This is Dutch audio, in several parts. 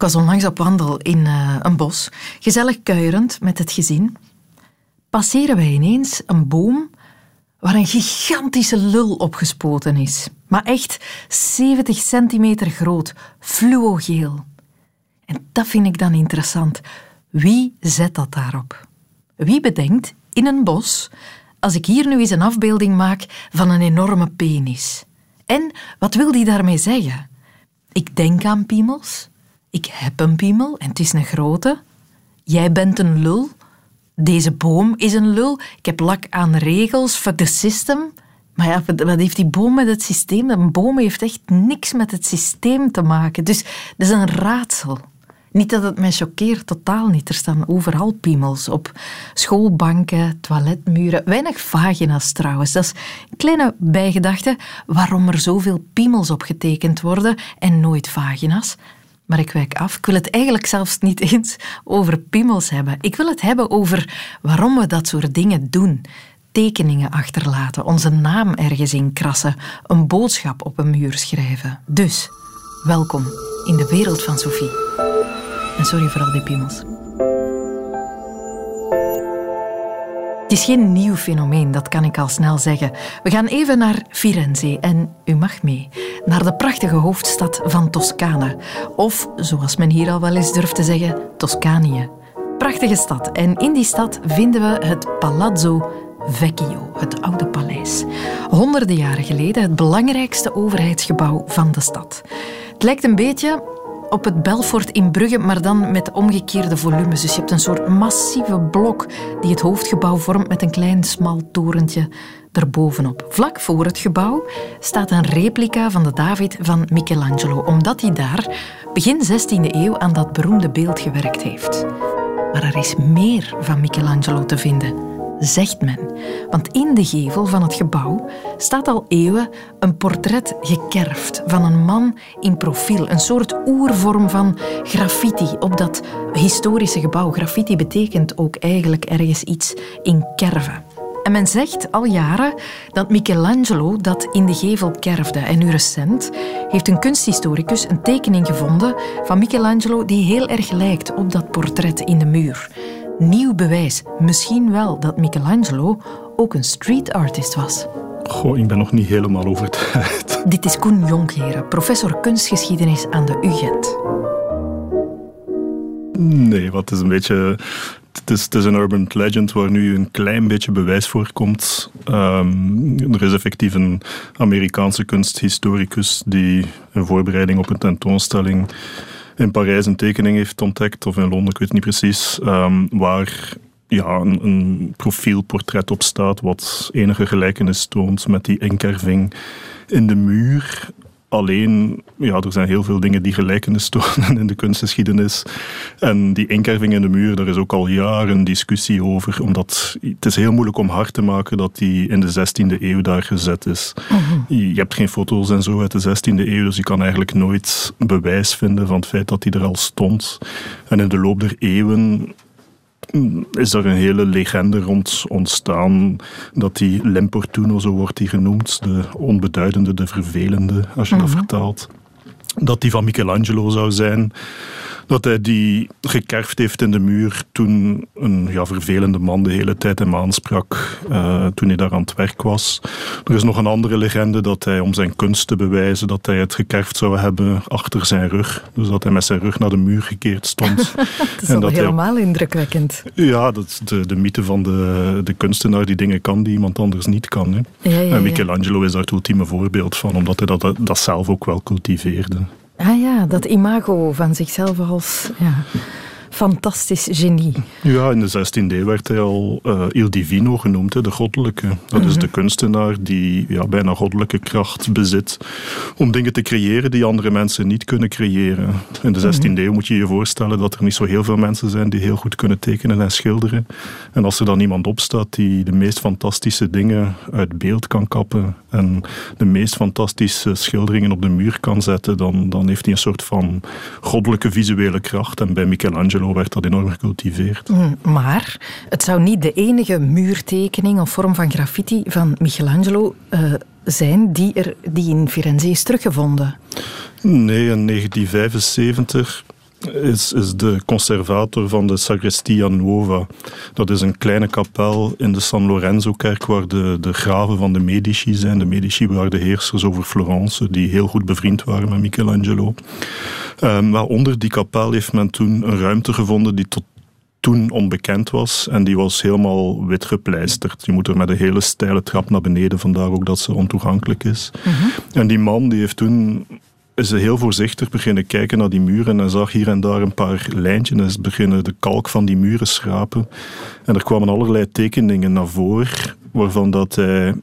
Ik was onlangs op wandel in uh, een bos, gezellig kuierend met het gezin. Passeren wij ineens een boom waar een gigantische lul opgespoten is. Maar echt 70 centimeter groot, fluogeel. En dat vind ik dan interessant. Wie zet dat daarop? Wie bedenkt in een bos, als ik hier nu eens een afbeelding maak van een enorme penis? En wat wil die daarmee zeggen? Ik denk aan piemels. Ik heb een piemel en het is een grote. Jij bent een lul. Deze boom is een lul. Ik heb lak aan regels. Fuck the system. Maar ja, wat heeft die boom met het systeem? Een boom heeft echt niks met het systeem te maken. Dus dat is een raadsel. Niet dat het mij choqueert, totaal niet. Er staan overal piemels op schoolbanken, toiletmuren. Weinig vagina's trouwens. Dat is een kleine bijgedachte waarom er zoveel piemels op getekend worden en nooit vagina's. Maar ik wijk af. Ik wil het eigenlijk zelfs niet eens over piemels hebben. Ik wil het hebben over waarom we dat soort dingen doen. Tekeningen achterlaten, onze naam ergens in krassen, een boodschap op een muur schrijven. Dus, welkom in de wereld van Sophie. En sorry voor al die piemels. Het is geen nieuw fenomeen, dat kan ik al snel zeggen. We gaan even naar Firenze en u mag mee. Naar de prachtige hoofdstad van Toscane. Of, zoals men hier al wel eens durft te zeggen, Toscanië. Prachtige stad. En in die stad vinden we het Palazzo Vecchio, het oude paleis. Honderden jaren geleden het belangrijkste overheidsgebouw van de stad. Het lijkt een beetje op het Belfort in Brugge, maar dan met omgekeerde volumes. Dus je hebt een soort massieve blok die het hoofdgebouw vormt met een klein smal torentje erbovenop. Vlak voor het gebouw staat een replica van de David van Michelangelo, omdat hij daar begin 16e eeuw aan dat beroemde beeld gewerkt heeft. Maar er is meer van Michelangelo te vinden zegt men. Want in de gevel van het gebouw staat al eeuwen een portret gekerfd van een man in profiel. Een soort oervorm van graffiti op dat historische gebouw. Graffiti betekent ook eigenlijk ergens iets in kerven. En men zegt al jaren dat Michelangelo dat in de gevel kerfde. En nu recent heeft een kunsthistoricus een tekening gevonden van Michelangelo die heel erg lijkt op dat portret in de muur nieuw bewijs. Misschien wel dat Michelangelo ook een street artist was. Goh, ik ben nog niet helemaal overtuigd. Dit is Koen Jonkheren, professor kunstgeschiedenis aan de UGent. Nee, wat is een beetje het is, het is, een urban legend waar nu een klein beetje bewijs voor komt. Um, er is effectief een Amerikaanse kunsthistoricus die in voorbereiding op een tentoonstelling in Parijs een tekening heeft ontdekt, of in Londen, ik weet niet precies, um, waar ja, een, een, profielportret op staat wat enige gelijkenis toont met die inkerving in de muur. Alleen, ja, er zijn heel veel dingen die gelijkenis tonen in de kunstgeschiedenis. En die inkerving in de muur, daar is ook al jaren discussie over. Omdat het is heel moeilijk om hard te maken dat die in de 16e eeuw daar gezet is. Mhm. Je hebt geen foto's en zo uit de 16e eeuw, dus je kan eigenlijk nooit bewijs vinden van het feit dat die er al stond. En in de loop der eeuwen is er een hele legende rond ontstaan dat die Limportuno, zo wordt die genoemd, de onbeduidende, de vervelende, als je dat mhm. vertaalt, dat die van Michelangelo zou zijn dat hij die gekerfd heeft in de muur toen een ja, vervelende man de hele tijd hem aansprak uh, toen hij daar aan het werk was. Er is nog een andere legende dat hij om zijn kunst te bewijzen dat hij het gekerfd zou hebben achter zijn rug. Dus dat hij met zijn rug naar de muur gekeerd stond. dat is en dat helemaal indrukwekkend. Ja, dat is de, de mythe van de, de kunstenaar die dingen kan die iemand anders niet kan. Hè. Ja, ja, en Michelangelo is daar het ultieme voorbeeld van, omdat hij dat, dat zelf ook wel cultiveerde. Ah ja, dat imago van zichzelf als ja, fantastisch genie. Ja, in de 16e eeuw werd hij al uh, Il Divino genoemd, de goddelijke. Dat is mhm. de kunstenaar die ja, bijna goddelijke kracht bezit om dingen te creëren die andere mensen niet kunnen creëren. In de 16e mhm. eeuw moet je je voorstellen dat er niet zo heel veel mensen zijn die heel goed kunnen tekenen en schilderen. En als er dan iemand opstaat die de meest fantastische dingen uit beeld kan kappen en de meest fantastische schilderingen op de muur kan zetten, dan, dan heeft hij een soort van goddelijke visuele kracht. En bij Michelangelo werd dat enorm gecultiveerd. Mm, maar het zou niet de enige muurtekening of vorm van graffiti van Michelangelo uh, zijn die, er, die in Firenze is teruggevonden. Nee, in 1975 is, is de conservator van de Sagrestia Nuova. Dat is een kleine kapel in de San Lorenzo-kerk waar de, de graven van de Medici zijn. De Medici waren de heersers over Florence, die heel goed bevriend waren met Michelangelo. Um, onder die kapel heeft men toen een ruimte gevonden die tot toen onbekend was. En die was helemaal wit gepleisterd. Je moet er met een hele steile trap naar beneden, vandaar ook dat ze ontoegankelijk is. Mhm. En die man die heeft toen is heel voorzichtig beginnen kijken naar die muren en zag hier en daar een paar lijntjes beginnen de kalk van die muren schrapen. En er kwamen allerlei tekeningen naar voren waarvan dat hij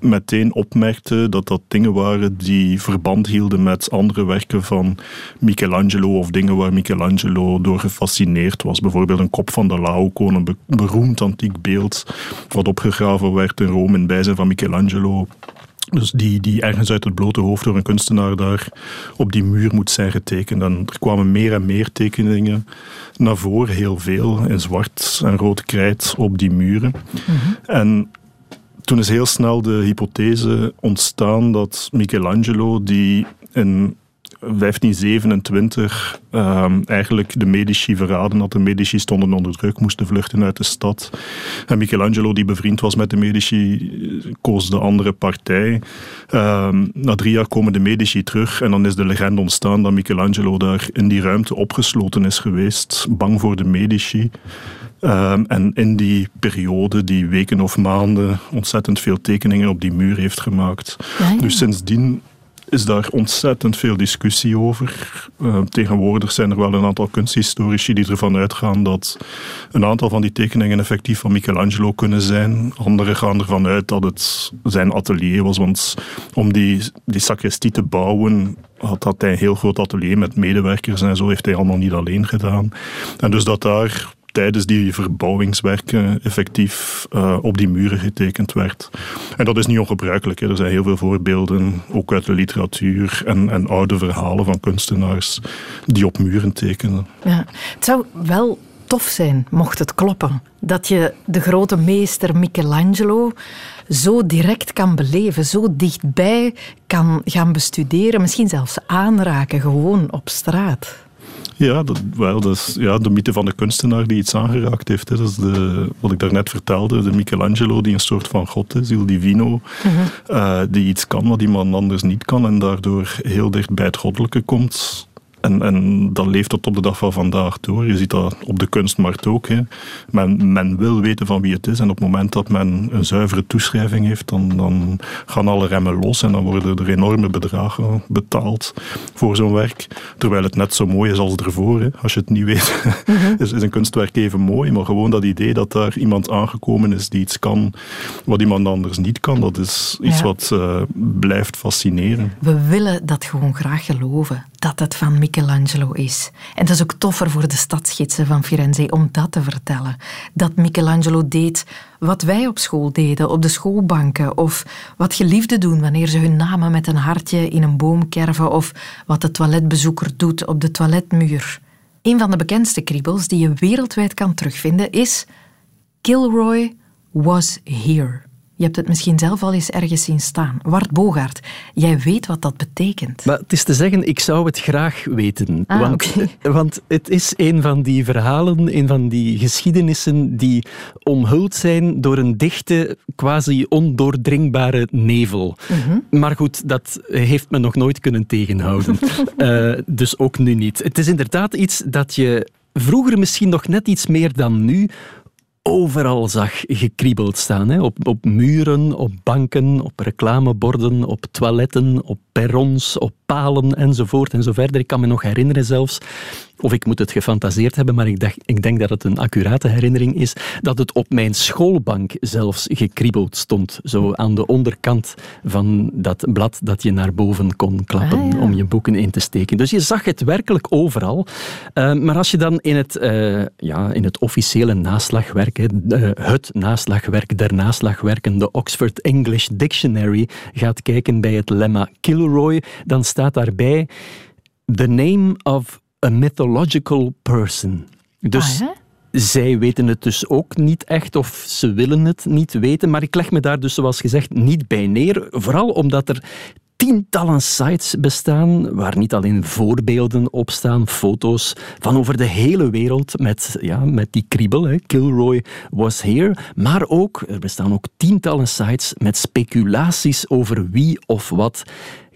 meteen opmerkte dat dat dingen waren die verband hielden met andere werken van Michelangelo of dingen waar Michelangelo door gefascineerd was. Bijvoorbeeld een kop van de Laocoon, een beroemd antiek beeld wat opgegraven werd in Rome in bijzijn van Michelangelo. Dus die, die ergens uit het blote hoofd door een kunstenaar daar op die muur moet zijn getekend. En er kwamen meer en meer tekeningen naar voren, heel veel, in zwart en rood krijt op die muren. Mhm. En toen is heel snel de hypothese ontstaan dat Michelangelo, die in 1527 ehm, eigenlijk de Medici verraden had. De Medici stonden onder druk, moesten vluchten uit de stad. En Michelangelo, die bevriend was met de Medici, koos de andere partij. Ehm, na drie jaar komen de Medici terug en dan is de legende ontstaan dat Michelangelo daar in die ruimte opgesloten is geweest, bang voor de Medici. Ehm, en in die periode, die weken of maanden, ontzettend veel tekeningen op die muur heeft gemaakt. Dus sindsdien is daar ontzettend veel discussie over. Uh, tegenwoordig zijn er wel een aantal kunsthistorici die ervan uitgaan dat een aantal van die tekeningen effectief van Michelangelo kunnen zijn. Anderen gaan ervan uit dat het zijn atelier was, want om die, die sacristie te bouwen had, had hij een heel groot atelier met medewerkers en zo heeft hij allemaal niet alleen gedaan. En dus dat daar tijdens die verbouwingswerken effectief uh, op die muren getekend werd. En dat is niet ongebruikelijk. Hè. Er zijn heel veel voorbeelden, ook uit de literatuur en, en oude verhalen van kunstenaars die op muren tekenen. Ja. Het zou wel tof zijn, mocht het kloppen, dat je de grote meester Michelangelo zo direct kan beleven, zo dichtbij kan gaan bestuderen, misschien zelfs aanraken, gewoon op straat. Ja, dat, wel, dat is ja, de mythe van de kunstenaar die iets aangeraakt heeft. Hè. Dat is de, wat ik daarnet vertelde, de Michelangelo die een soort van god is, Il Divino, mm die iets kan wat iemand anders niet kan en daardoor heel dicht bij het goddelijke komt. En, en dat leeft tot op de dag van vandaag door. Je ziet dat op de kunstmarkt ook. Hè. Men, men wil weten van wie het is. En op het moment dat men een zuivere toeschrijving heeft, dan, dan gaan alle remmen los. En dan worden er enorme bedragen betaald voor zo'n werk. Terwijl het net zo mooi is als ervoor. Hè. Als je het niet weet, mhm. is, is een kunstwerk even mooi. Maar gewoon dat idee dat daar iemand aangekomen is die iets kan wat iemand anders niet kan, dat is iets wat uh, blijft fascineren. We willen dat gewoon graag geloven. Dat het van Michelangelo is. En dat is ook toffer voor de stadsgidsen van Firenze om dat te vertellen. Dat Michelangelo deed wat wij op school deden, op de schoolbanken. Of wat geliefden doen wanneer ze hun namen met een hartje in een boom kerven. Of wat de toiletbezoeker doet op de toiletmuur. Een van de bekendste kriebels die je wereldwijd kan terugvinden is Kilroy was here. Je hebt het misschien zelf al eens ergens zien staan. Wart Bogaert, jij weet wat dat betekent. Maar het is te zeggen, ik zou het graag weten. Ah, want, want het is een van die verhalen, een van die geschiedenissen die omhuld zijn door een dichte, quasi ondoordringbare nevel. Mhm. Maar goed, dat heeft me nog nooit kunnen tegenhouden. uh, dus ook nu niet. Het is inderdaad iets dat je vroeger misschien nog net iets meer dan nu overal zag gekriebeld staan. Hè? Op, op muren, op banken, op reclameborden, op toiletten, op perrons, op palen enzovoort en zo verder. Ik kan me nog herinneren zelfs of ik moet het gefantaseerd hebben, maar ik, dacht, ik denk dat het een accurate herinnering is, dat het op mijn schoolbank zelfs gekriebeld stond. Zo aan de onderkant van dat blad dat je naar boven kon klappen ah, om je boeken in te steken. Dus je zag het werkelijk overal. Uh, maar als je dan in het, uh, ja, in het officiële naslagwerk, uh, het naslagwerk der naslagwerken, de Oxford English Dictionary, gaat kijken bij het lemma Kilroy, dan staat daarbij The name of a mythological person. Dus ah, zij weten het dus ook niet echt, of ze willen het niet weten. Maar ik leg me daar dus, zoals gezegd, niet bij neer. Vooral omdat er tientallen sites bestaan waar niet alleen voorbeelden op staan, foto's van over de hele wereld met, ja, met die kriebel, hè, Kilroy was here, maar ook, er bestaan ook tientallen sites met speculaties over wie of wat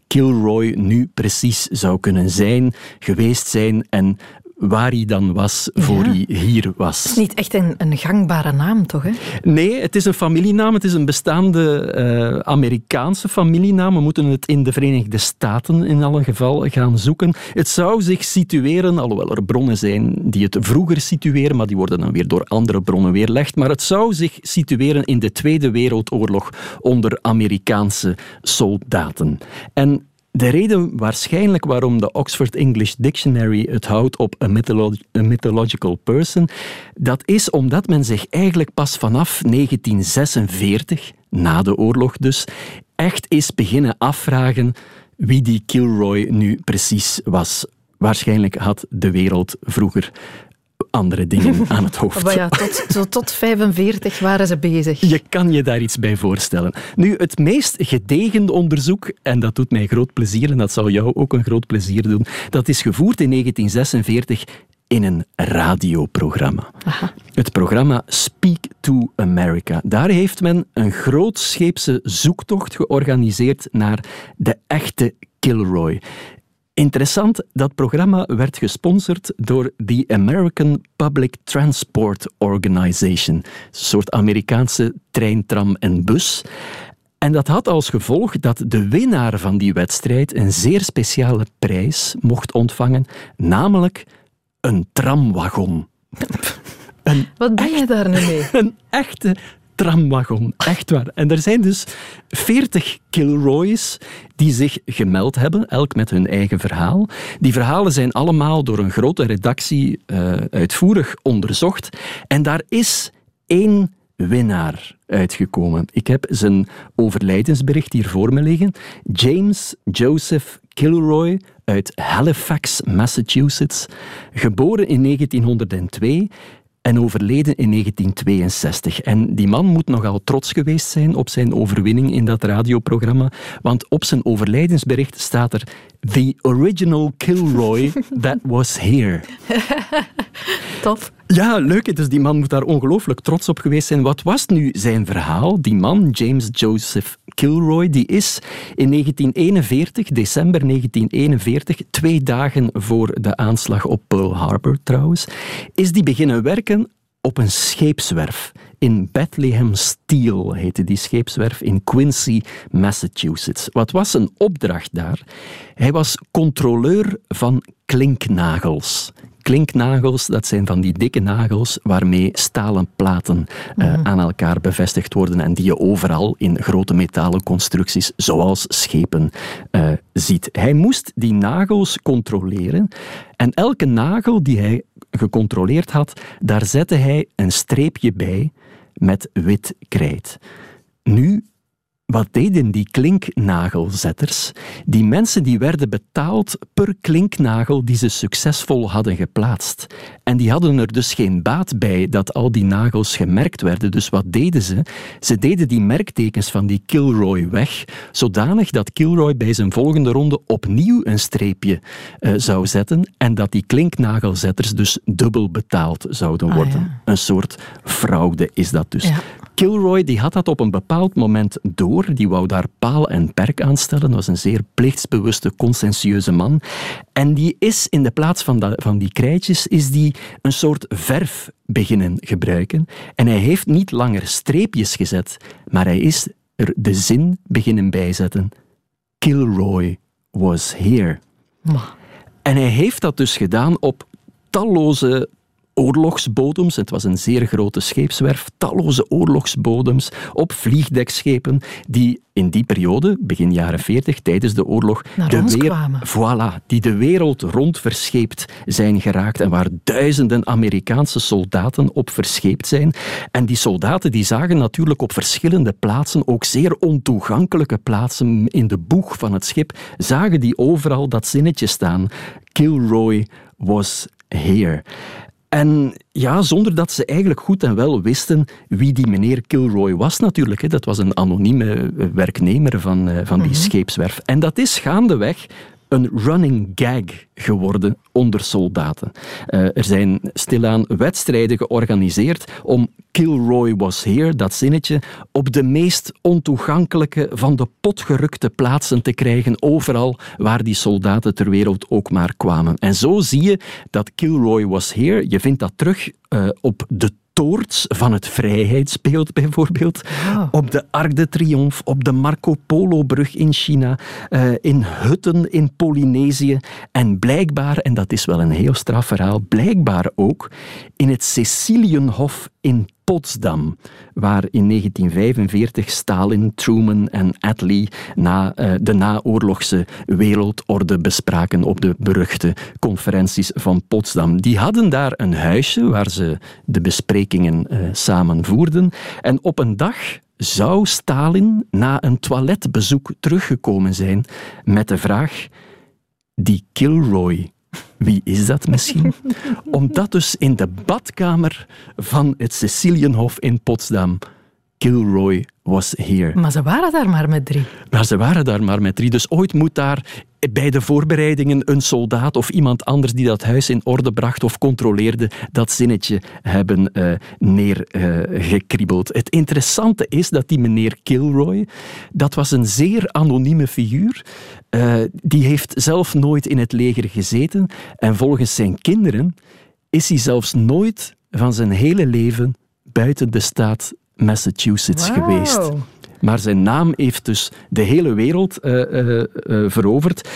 Kilroy nu precies zou kunnen zijn, geweest zijn en waar hij dan was voor hij hier was. Het is niet echt een, een, gangbare naam, toch? Hè? Nee, het is een familienaam. Het is een bestaande uh, Amerikaanse familienaam. We moeten het in de Verenigde Staten in alle geval gaan zoeken. Het zou zich situeren, alhoewel er bronnen zijn die het vroeger situeren, maar die worden dan weer door andere bronnen weerlegd. Maar het zou zich situeren in de Tweede Wereldoorlog onder Amerikaanse soldaten. En de reden waarschijnlijk waarom de Oxford English Dictionary het houdt op a, mythological person, dat is omdat men zich eigenlijk pas vanaf 1946, na de oorlog dus, echt is beginnen afvragen wie die Kilroy nu precies was. Waarschijnlijk had de wereld vroeger andere dingen aan het hoofd. Maar ja, tot, tot 45 waren ze bezig. Je kan je daar iets bij voorstellen. Nu, het meest gedegen onderzoek, en dat doet mij groot plezier, en dat zal jou ook een groot plezier doen, dat is gevoerd in 1946 in een radioprogramma. Aha. Het programma Speak to America. Daar heeft men een grootscheepse zoektocht georganiseerd naar de echte Kilroy. Interessant, dat programma werd gesponsord door de American Public Transport Organization, een soort Amerikaanse trein, tram en bus. En dat had als gevolg dat de winnaar van die wedstrijd een zeer speciale prijs mocht ontvangen, namelijk een tramwagon. Wat ben je daar nu mee? Een echte tramwagon. Echt waar. En er zijn dus 40 Kilroys die zich gemeld hebben, elk met hun eigen verhaal. Die verhalen zijn allemaal door een grote redactie uh, uitvoerig onderzocht. En daar is één winnaar uitgekomen. Ik heb zijn overlijdensbericht hier voor me liggen. James Joseph Kilroy uit Halifax, Massachusetts, geboren in 1902 en overleden in 1962. En die man moet nogal trots geweest zijn op zijn overwinning in dat radioprogramma, want op zijn overlijdensbericht staat er The original Kilroy that was here. Tof. Ja, leuk. Dus die man moet daar ongelooflijk trots op geweest zijn. Wat was nu zijn verhaal? Die man, James Joseph Kilroy, die is in 1941, december 1941, twee dagen voor de aanslag op Pearl Harbor trouwens, is die beginnen werken op een scheepswerf. In Bethlehem Steel heette die scheepswerf in Quincy, Massachusetts. Wat was een opdracht daar? Hij was controleur van klinknagels klinknagels, dat zijn van die dikke nagels waarmee stalen platen uh, aan elkaar bevestigd worden en die je overal in grote metalen constructies, zoals schepen, uh, ziet. Hij moest die nagels controleren en elke nagel die hij gecontroleerd had, daar zette hij een streepje bij met wit krijt. Nu wat deden die klinknagelzetters? Die mensen die werden betaald per klinknagel die ze succesvol hadden geplaatst. En die hadden er dus geen baat bij dat al die nagels gemerkt werden. Dus wat deden ze? Ze deden die merktekens van die Kilroy weg, zodanig dat Kilroy bij zijn volgende ronde opnieuw een streepje uh, zou zetten en dat die klinknagelzetters dus dubbel betaald zouden ah, worden. Een soort fraude is dat dus. Ja. Kilroy die had dat op een bepaald moment door. Die wou daar paal en perk aan stellen. Dat was een zeer plichtsbewuste, conscientieuze man. En die is in de plaats van, dat, van die krijtjes is die een soort verf beginnen gebruiken. En hij heeft niet langer streepjes gezet, maar hij is er de zin beginnen bijzetten. Kilroy was here. En hij heeft dat dus gedaan op talloze oorlogsbodems. Het was een zeer grote scheepswerf, talloze oorlogsbodems op vliegdekschepen die in die periode, begin jaren 40, tijdens de oorlog, de, weer, voilà, die de wereld rond verscheept zijn geraakt en waar duizenden Amerikaanse soldaten op verscheept zijn. En die soldaten die zagen natuurlijk op verschillende plaatsen, ook zeer ontoegankelijke plaatsen in de boeg van het schip, zagen die overal dat zinnetje staan. Kilroy was here. En ja, zonder dat ze eigenlijk goed en wel wisten wie die meneer Kilroy was natuurlijk. Hè. Dat was een anonieme werknemer van, van die mm scheepswerf. En dat is gaandeweg een running gag geworden onder soldaten. Uh, er zijn stilaan wedstrijden georganiseerd om Kilroy was here, dat zinnetje, op de meest ontoegankelijke van de potgerukte plaatsen te krijgen, overal waar die soldaten ter wereld ook maar kwamen. En zo zie je dat Kilroy was here, je vindt dat terug uh, op de toorts van het Vrijheidsbeeld bijvoorbeeld, op de Arc de Triomphe, op de Marco Polo-brug in China, uh, in hutten in Polynesië. En blijkbaar, en dat is wel een heel straf verhaal, blijkbaar ook in het Cecilienhof in Potsdam, waar in 1945 Stalin, Truman en Attlee na, uh, de naoorlogse wereldorde bespraken op de beruchte conferenties van Potsdam. Die hadden daar een huisje waar ze de besprekingen uh, samen voerden. En op een dag zou Stalin na een toiletbezoek teruggekomen zijn met de vraag: die Kilroy wie is dat misschien? Omdat dus in de badkamer van het Cecilienhof in Potsdam Kilroy was here. Maar ze waren daar maar met drie. Maar ze waren daar maar met drie. Dus ooit moet daar bij de voorbereidingen een soldaat of iemand anders die dat huis in orde bracht of controleerde, dat zinnetje hebben uh, neergekriebeld. het interessante is dat die meneer Kilroy, dat was een zeer anonieme figuur. Uh, die heeft zelf nooit in het leger gezeten en volgens zijn kinderen is hij zelfs nooit van zijn hele leven buiten de staat Massachusetts geweest. Maar zijn naam heeft dus de hele wereld uh, uh, veroverd.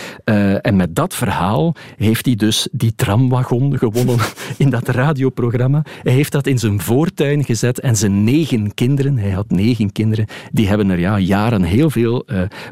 en met dat verhaal heeft hij dus die tramwagon gewonnen in dat radioprogramma. Hij heeft dat in zijn voortuin gezet en zijn negen kinderen, hij had negen kinderen, die hebben er ja, jaren heel veel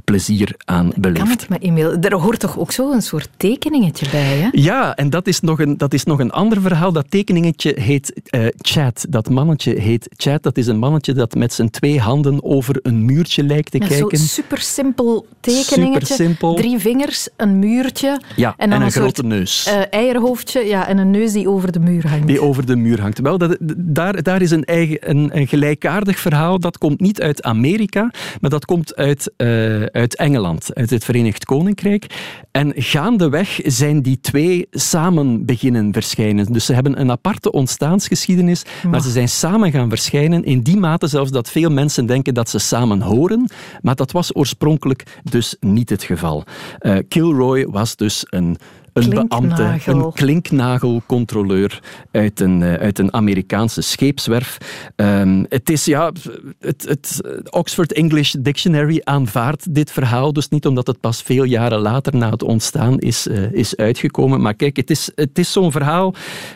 plezier aan beleefd. Kan ik me e-mail? Er hoort toch ook zo een soort tekeningetje bij, hè? Ja, en dat is nog een, dat is nog een ander verhaal. Dat tekeningetje heet Chad. Dat mannetje heet Chad. Dat is een mannetje dat met zijn twee handen over een muurtje lijkt te ja, kijken. Zo'n super simpel tekeningetje. Super Drie vingers, een muurtje. Ja, en, dan een, grote neus. Uh, eierhoofdje ja, en een neus die over de muur hangt. Die over de muur hangt. Wel, dat, daar, daar is een, eigen, een, een gelijkaardig verhaal. Dat komt niet uit Amerika, maar dat komt uit, uh, uit Engeland, uit het Verenigd Koninkrijk. En gaandeweg zijn die twee samen beginnen verschijnen. Dus ze hebben een aparte ontstaansgeschiedenis, maar ze zijn samen gaan verschijnen in die mate zelfs dat veel mensen denken dat ze samen horen, maar dat was oorspronkelijk dus niet het geval. Uh, Kilroy was dus een een beambte, een klinknagelcontroleur uit een, eh, uit een Amerikaanse scheepswerf. Um, het is, ja, het, het Oxford English Dictionary aanvaardt dit verhaal, dus niet omdat het pas veel jaren later na het ontstaan is, uh, is uitgekomen. Maar kijk, het is, het is zo'n verhaal.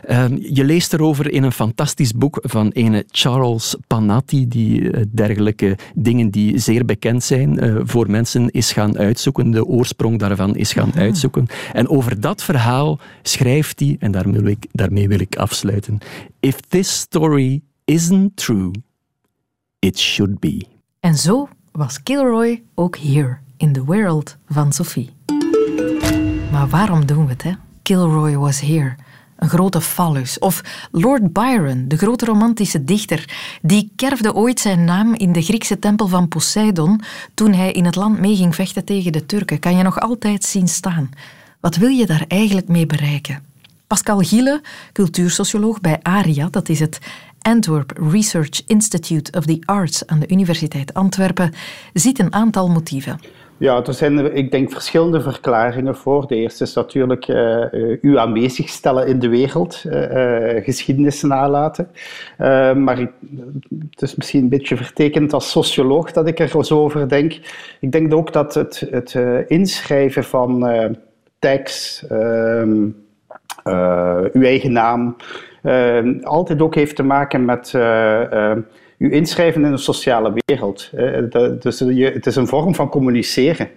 Um, je leest erover in een fantastisch boek van ene Charles Panatti, die uh, dergelijke dingen die zeer bekend zijn uh, voor mensen is gaan uitzoeken, de oorsprong daarvan is gaan uitzoeken. En over dat verhaal schrijft hij, en daarmee wil, ik, daarmee wil ik afsluiten. If this story isn't true, it should be. En zo was Kilroy ook hier in the world van Sophie. Maar waarom doen we het, hè? Kilroy was here. Een grote fallus. Of Lord Byron, de grote romantische dichter, die kerfde ooit zijn naam in de Griekse tempel van Poseidon toen hij in het land mee ging vechten tegen de Turken. Kan je nog altijd zien staan. Wat wil je daar eigenlijk mee bereiken? Pascal Giele, cultuursocioloog bij ARIA, dat is het Antwerp Research Institute of the Arts aan de Universiteit Antwerpen, ziet een aantal motieven. Ja, er zijn, ik denk, verschillende verklaringen voor. De eerste is natuurlijk uh, u aanwezig stellen in de wereld, uh, geschiedenis nalaten. maar het is misschien een beetje vertekend als socioloog dat ik er zo over denk. Ik denk ook dat het, het inschrijven van tekst, ehm, eh, uw eigen naam. Ehm, altijd ook heeft te maken met uh, uh, uw inschrijven in de sociale wereld. dus je, het is een vorm van communiceren.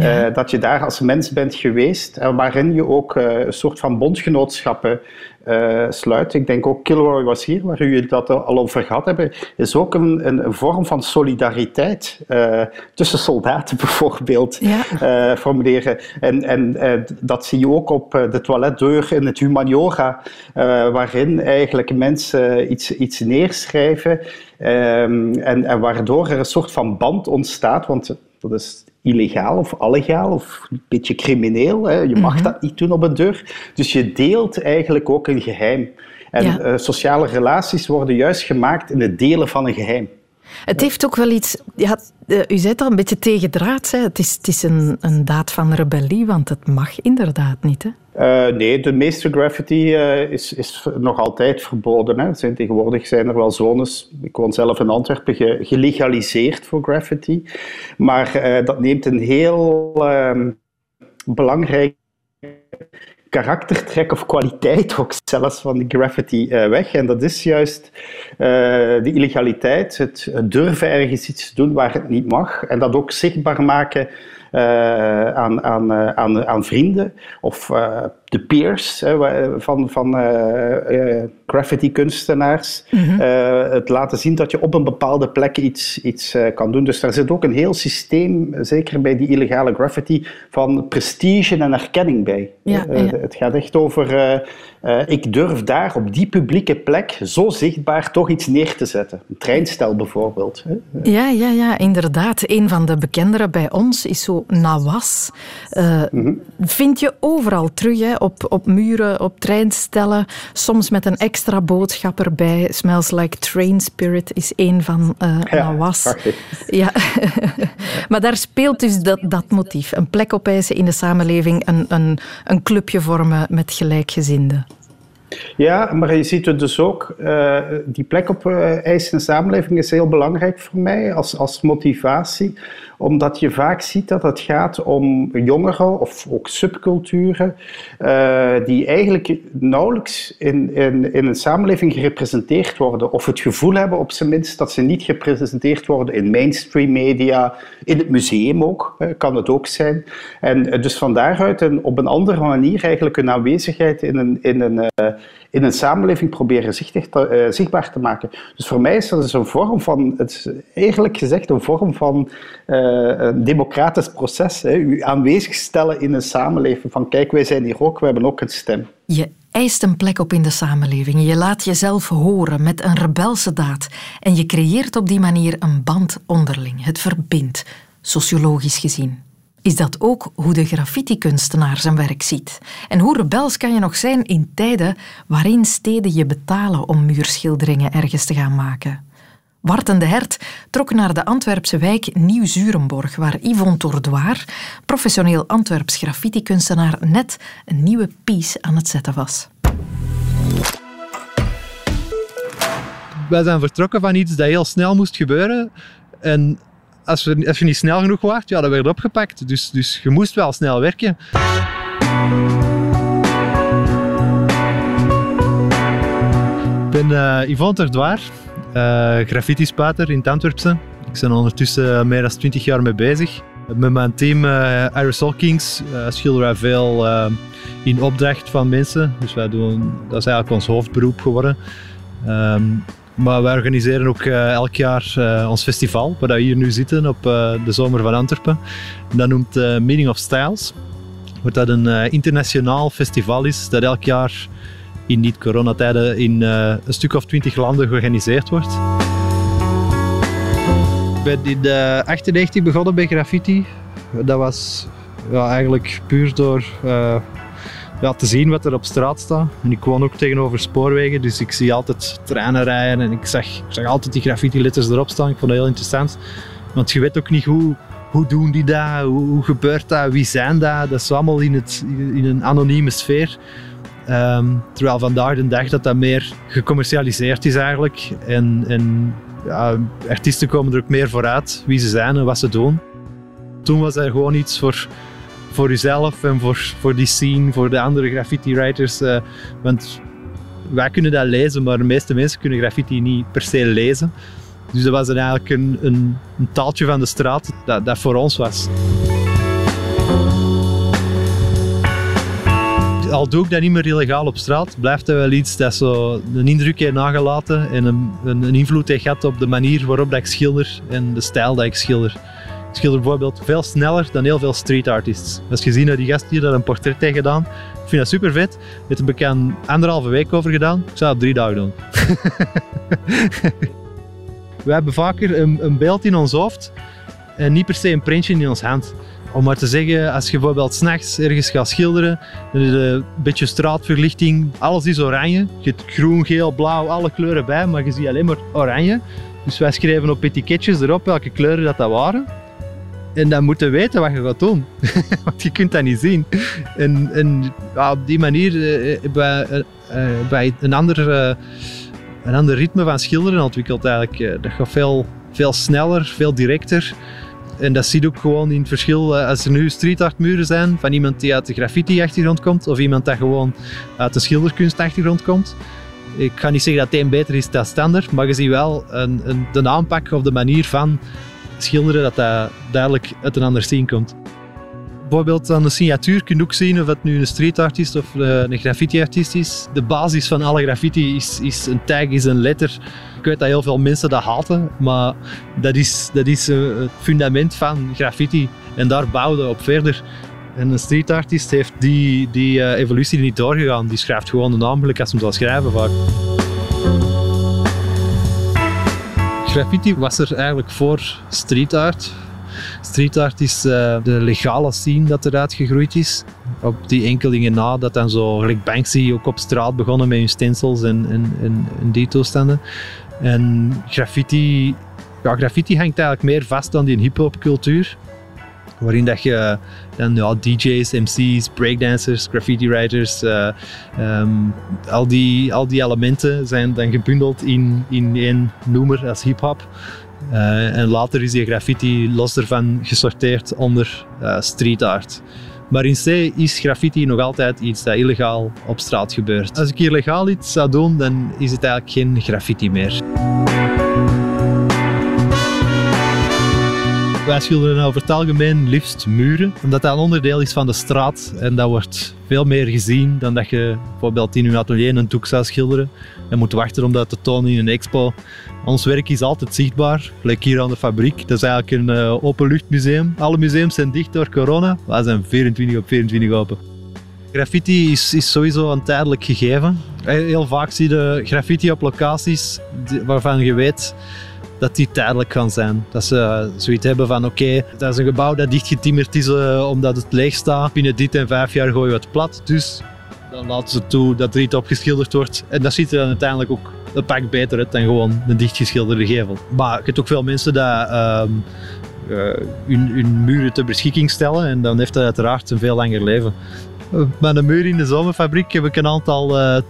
Eh, dat je daar als mens bent geweest en waarin je ook uh, een soort van bondgenootschappen sluit. Ik denk ook Kilroy was hier, waar jullie dat al over gehad hebben, is ook een, een, een vorm van solidariteit tussen soldaten bijvoorbeeld ja. formuleren. En, en dat zie je ook op de toiletdeur in het humaniora, waarin eigenlijk mensen iets, iets neerschrijven um, en, en waardoor er een soort van band ontstaat, want dat is illegaal of allegaal of een beetje crimineel. Hè. Je mag mhm. dat niet doen op een deur. Dus je deelt eigenlijk ook een geheim. En eh, sociale relaties worden juist gemaakt in het delen van een geheim. Het heeft ook wel iets. Ja, eh, u zei het al een beetje tegendraad. Hè? Het is, het is een, een daad van rebellie, want het mag inderdaad niet. Hè? Uh, nee, de meeste graffiti uh, is, is nog altijd verboden. Hè. Zijn, tegenwoordig zijn er wel zones, ik woon zelf in Antwerpen, ge, gelegaliseerd voor graffiti. Maar dat neemt een heel ehm, belangrijk karaktertrek of kwaliteit ook zelfs van die graffiti weg. En dat is juist de illegaliteit, het, durven ergens iets te doen waar het niet mag. En dat ook zichtbaar maken uh, aan, aan, aan, aan vrienden of de peers van, van uh, graffiti-kunstenaars. Mhm. het laten zien dat je op een bepaalde plek iets, iets kan doen. Dus daar zit ook een heel systeem, zeker bij die illegale graffiti, van prestige en erkenning bij. Ja, Het gaat echt over, ik durf daar op die publieke plek zo zichtbaar toch iets neer te zetten. Een treinstel bijvoorbeeld. Ja, ja, ja, inderdaad. Een van de bekendere bij ons is zo Nawas. Mhm. Vind je overal terug, hè? Op, op muren, op treinstellen. Soms met een extra boodschap erbij. Smells like train spirit is een van uh, ja, Nawas. Ja. maar daar speelt dus dat, dat motief. Een plek opeisen in de samenleving. Een, een, een clubje vormen met gelijkgezinden. Ja, maar je ziet het dus ook, uh, die plek op uh, eisen in de samenleving is heel belangrijk voor mij als, als motivatie omdat je vaak ziet dat het gaat om jongeren of ook subculturen uh, die eigenlijk nauwelijks in, in, in een samenleving gerepresenteerd worden of het gevoel hebben op zijn minst dat ze niet gepresenteerd worden in mainstream media, in het museum ook, kan het ook zijn. En dus van daaruit op een andere manier eigenlijk een aanwezigheid in een, in een, in een samenleving proberen te, zichtbaar te maken. Dus voor mij is dat dus een vorm van, het eigenlijk gezegd een vorm van eh, een democratisch proces. Hè. U aanwezig stellen in een samenleving van kijk, wij zijn hier ook, we hebben ook een stem. Je eist een plek op in de samenleving. Je laat jezelf horen met een rebelse daad. En je creëert op die manier een band onderling. Het verbindt, sociologisch gezien. Is dat ook hoe de graffiti-kunstenaar zijn werk ziet? En hoe rebels kan je nog zijn in tijden waarin steden je betalen om muurschilderingen ergens te gaan maken? Warten de Hert trok naar de Antwerpse wijk Nieuw-Zurenborg, waar Yvonne Tordoir, professioneel Antwerps graffiti-kunstenaar, net een nieuwe piece aan het zetten was. Wij zijn vertrokken van iets dat heel snel moest gebeuren. En als, we, als je niet snel genoeg was, ja, dat werd opgepakt. Dus, dus je moest wel snel werken. Ik ben uh, Yvonne Tordoir uh, graffiti-spuiter in het Antwerpse. Ik ben ondertussen meer dan 20 jaar mee bezig. Met mijn team uh, Aerosol Kings schilderen wij veel in opdracht van mensen. Dus wij doen, dat is eigenlijk ons hoofdberoep geworden. Um, maar wij organiseren ook elk jaar ons festival, waar we hier nu zitten op de zomer van Antwerpen. dat noemt Meaning of Styles. Wat dat een internationaal festival is, dat elk jaar in niet-coronatijden in een stuk of twintig landen georganiseerd wordt. Ik ben in de 98 begonnen bij graffiti. Dat was eigenlijk puur door ja, te zien wat er op straat staat. En ik woon ook tegenover spoorwegen, dus ik zie altijd treinen rijden en ik zag, ik zag altijd die graffiti-letters erop staan. Ik vond dat heel interessant. Want je weet ook niet hoe, hoe doen die dat, hoe, gebeurt dat, wie zijn dat. Dat is allemaal in, het, in een anonieme sfeer. Um, terwijl vandaag de dag dat dat meer gecommercialiseerd is eigenlijk. En, en ja, artiesten komen er ook meer vooruit wie ze zijn en wat ze doen. Toen was er gewoon iets voor, voor uzelf en voor, voor die scene, voor de andere graffiti writers. Eh, want wij kunnen dat lezen, maar de meeste mensen kunnen graffiti niet per se lezen. Dus dat was dan eigenlijk een, een, een, taaltje van de straat dat, dat voor ons was. Al doe ik dat niet meer illegaal op straat, blijft dat wel iets dat zo een indruk heeft nagelaten en een, een, een invloed heeft gehad op de manier waarop dat ik schilder en de stijl dat ik schilder. Ik schilder bijvoorbeeld veel sneller dan heel veel street artists. Als je ziet naar die gast hier dat een portret heeft gedaan, ik vind dat super vet. Het heb ik aan anderhalve week over gedaan. Ik zou het drie dagen doen. We hebben vaker een, een beeld in ons hoofd en niet per se een printje in ons hand. Om maar te zeggen, als je bijvoorbeeld s'nachts ergens gaat schilderen, dan is een beetje straatverlichting, alles is oranje. Je hebt groen, geel, blauw, alle kleuren bij, maar je ziet alleen maar oranje. Dus wij schrijven op etiketjes erop welke kleuren dat, dat waren. En dan moeten weten wat je gaat doen. Want je kunt dat niet zien. En, op die manier uh, bij, uh, bij een, ander, een ander ritme van schilderen ontwikkeld eigenlijk. dat gaat veel, veel sneller, veel directer. En dat zie je ook gewoon in het verschil als er nu street art muren zijn van iemand die uit de graffiti-achtergrond komt of iemand dat gewoon uit de schilderkunst-achtergrond komt. Ik ga niet zeggen dat het een beter is dan standaard, maar je ziet wel een, een, de aanpak of de manier van schilderen dat dat duidelijk uit een ander scene komt. Bijvoorbeeld aan de signatuur kun je ook zien of het nu een street artist of een graffiti artist is. De basis van alle graffiti is, is een tag, is een letter. Ik weet dat heel veel mensen dat haten, maar dat is, dat is het fundament van graffiti. En daar bouwden op verder. En een street artist heeft die, die evolutie niet doorgegaan. Die schrijft gewoon de naam als hem zal schrijven vaak. Graffiti was er eigenlijk voor street art. Street art is uh, de legale scene dat eruit gegroeid is. Op die enkelingen na, dat dan zo, gelijk Banksy, ook op straat begonnen met hun stencils en, en, en, die toestanden. En graffiti, ja, graffiti hangt eigenlijk meer vast aan die hip-hop cultuur. Waarin dat je dan ja, DJ's, MC's, breakdancers, graffiti writers, uh, um, al, die, al die elementen zijn dan gebundeld in, in één noemer als hip-hop. Uh, en later is die graffiti los ervan gesorteerd onder uh, street art. Maar in C is graffiti nog altijd iets dat illegaal op straat gebeurt. Als ik hier legaal iets zou doen, dan is het eigenlijk geen graffiti meer. Wij schilderen over het algemeen liefst muren, omdat dat een onderdeel is van de straat en dat wordt veel meer gezien dan dat je bijvoorbeeld in je atelier een doek zou schilderen en moet wachten om dat te tonen in een expo. Ons werk is altijd zichtbaar, gelijk hier aan de fabriek. Dat is eigenlijk een uh, openluchtmuseum. Alle museums zijn dicht door corona, wij zijn 24 op 24 open. Graffiti is, is sowieso een tijdelijk gegeven. Heel vaak zie je graffiti op locaties waarvan je weet dat die tijdelijk gaan zijn. Dat ze zoiets hebben van oké, dat is een gebouw dat dichtgetimmerd is uh, omdat het leeg staat. Binnen dit en vijf jaar gooien we het plat. Dus dan laten ze toe dat er iets opgeschilderd wordt. En dat ziet er dan uiteindelijk ook een pak beter uit dan gewoon een dichtgeschilderde gevel. Maar je hebt ook veel mensen die uh, hun, hun muren ter beschikking stellen en dan heeft dat uiteraard een veel langer leven. Met de muur in de zomerfabriek heb ik een aantal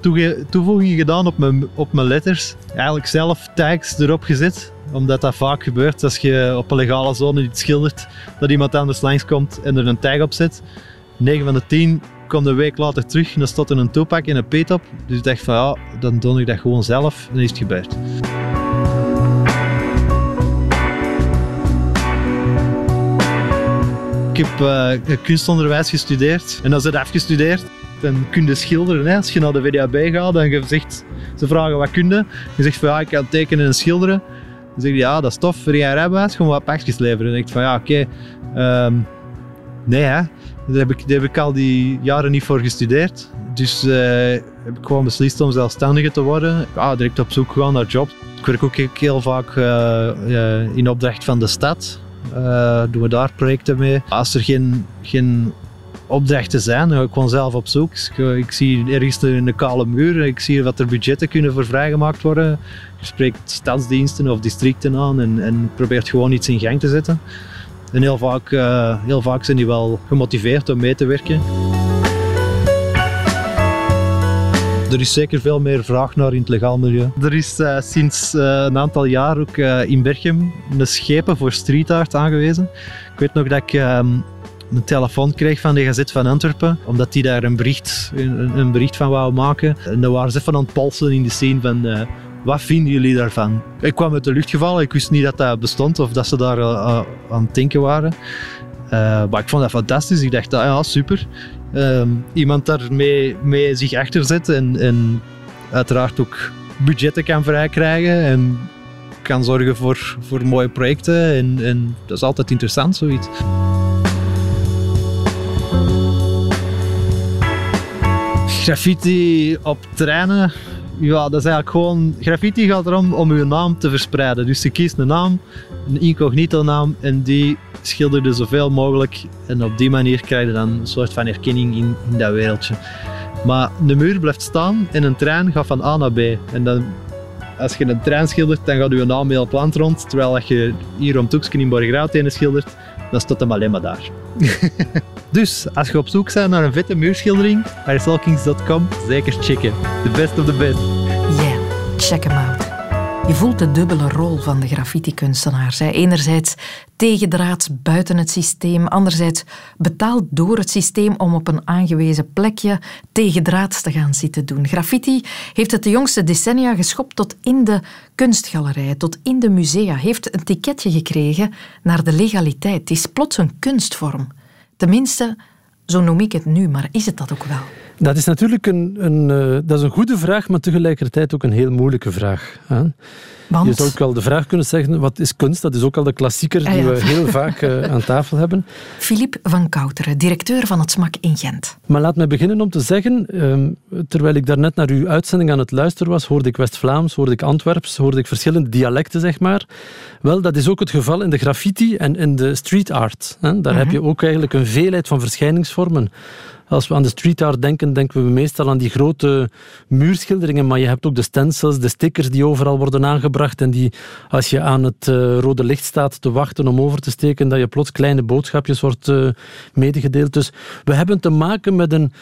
toevoegingen gedaan op mijn, op mijn letters. Eigenlijk zelf tags erop gezet, omdat dat vaak gebeurt als je op een legale zone iets schildert, dat iemand anders langskomt en er een tag op zet. 9 van de 10 komt een week later terug en dan staat er een toepak en een peet op. Dus ik dacht van ja, dan doe ik dat gewoon zelf en is het gebeurd. Ik heb uh, kunstonderwijs gestudeerd en als dat afgestudeerd, dan kun je schilderen. Hè. Als je naar de VDAB gaat en je zegt, ze vragen wat kun je, je zegt van ja, ik kan tekenen en schilderen. Dan zeg je ja, dat is tof, voor jij rijbewijs, gewoon wat pakjes leveren. En ik van ja, oké, um, nee hè, daar heb, ik, daar heb ik al die jaren niet voor gestudeerd. Dus uh, heb ik gewoon beslist om zelfstandige te worden. Ja, direct op zoek gegaan naar jobs. Ik werk ook heel vaak uh, in opdracht van de stad. doen we daar projecten mee. Als er geen, geen opdrachten zijn, ik gewoon zelf op zoek. Ik, zie ergens een kale muur, ik zie wat er budgetten kunnen voor vrijgemaakt worden. Je spreekt stadsdiensten of districten aan en, en probeert gewoon iets in gang te zetten. En heel vaak, uh, heel vaak zijn die wel gemotiveerd om mee te werken. Er is zeker veel meer vraag naar in het legaal milieu. Er is uh, sinds een aantal jaar ook in Berchem een schepen voor street art aangewezen. Ik weet nog dat ik um, een telefoon kreeg van de Gazet van Antwerpen, omdat die daar een bericht, een, een bericht van wou maken. En dan waren ze even aan het polsen in de scene van wat vinden jullie daarvan? Ik kwam uit de lucht gevallen, ik wist niet dat dat bestond of dat ze daar uh, aan het denken waren. Maar ik vond dat fantastisch. Ik dacht, ah, ja, super. ehm, iemand daarmee mee zich achter zet en, en uiteraard ook budgetten kan vrijkrijgen en kan zorgen voor, voor mooie projecten. En, en dat is altijd interessant, zoiets. Graffiti op treinen, ja, dat is eigenlijk gewoon... Graffiti gaat erom om uw naam te verspreiden. Dus je kiest een naam, een incognito naam, en die schilder je zoveel mogelijk. En op die manier krijg je dan een soort van erkenning in, in dat wereldje. Maar de muur blijft staan en een trein gaat van A naar B. En dan, als je een trein schildert, dan gaat je naam heel het rond. Terwijl als je hier om Toeksken in Borgerhout een schildert, dan staat hem alleen maar daar. dus, als je op zoek bent naar een vette muurschildering, arisalkings.com, zeker checken. The best of the best. Yeah, check hem out. Je voelt de dubbele rol van de graffiti-kunstenaar. Enerzijds tegendraads buiten het systeem, anderzijds betaald door het systeem om op een aangewezen plekje tegendraads te gaan zitten doen. Graffiti heeft het de jongste decennia geschopt tot in de kunstgalerijen, tot in de musea, heeft een ticketje gekregen naar de legaliteit. Het is plots een kunstvorm. Tenminste, zo noem ik het nu, maar is het dat ook wel? Dat is natuurlijk een, een, uh, dat is een goede vraag, maar tegelijkertijd ook een heel moeilijke vraag. Hè? Want? Je zou ook wel de vraag kunnen zeggen, wat is kunst? Dat is ook al de klassieker die Ah, ja. we heel vaak uh, aan tafel hebben. Philippe van Kouteren, directeur van het SMAK in Gent. Maar laat me beginnen om te zeggen, um, terwijl ik daarnet naar uw uitzending aan het luisteren was, hoorde ik West-Vlaams, hoorde ik Antwerps, hoorde ik verschillende dialecten, zeg maar. Wel, dat is ook het geval in de graffiti en in de street art. Hè? Daar Mhm. heb je ook eigenlijk een veelheid van verschijningsvormen. Als we aan de street art denken, denken we meestal aan die grote muurschilderingen, maar je hebt ook de stencils, de stickers die overal worden aangebracht en die, als je aan het uh, rode licht staat te wachten om over te steken, dat je plots kleine boodschapjes wordt uh, medegedeeld. Dus we hebben te maken met een,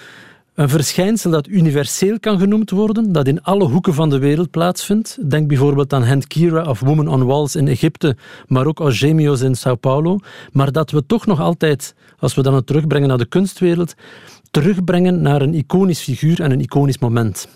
een verschijnsel dat universeel kan genoemd worden, dat in alle hoeken van de wereld plaatsvindt. Denk bijvoorbeeld aan Hand Kira of Woman on Walls in Egypte, maar ook Algemios in Sao Paulo. Maar dat we toch nog altijd, als we dan het terugbrengen naar de kunstwereld, terugbrengen naar een iconisch figuur en een iconisch moment.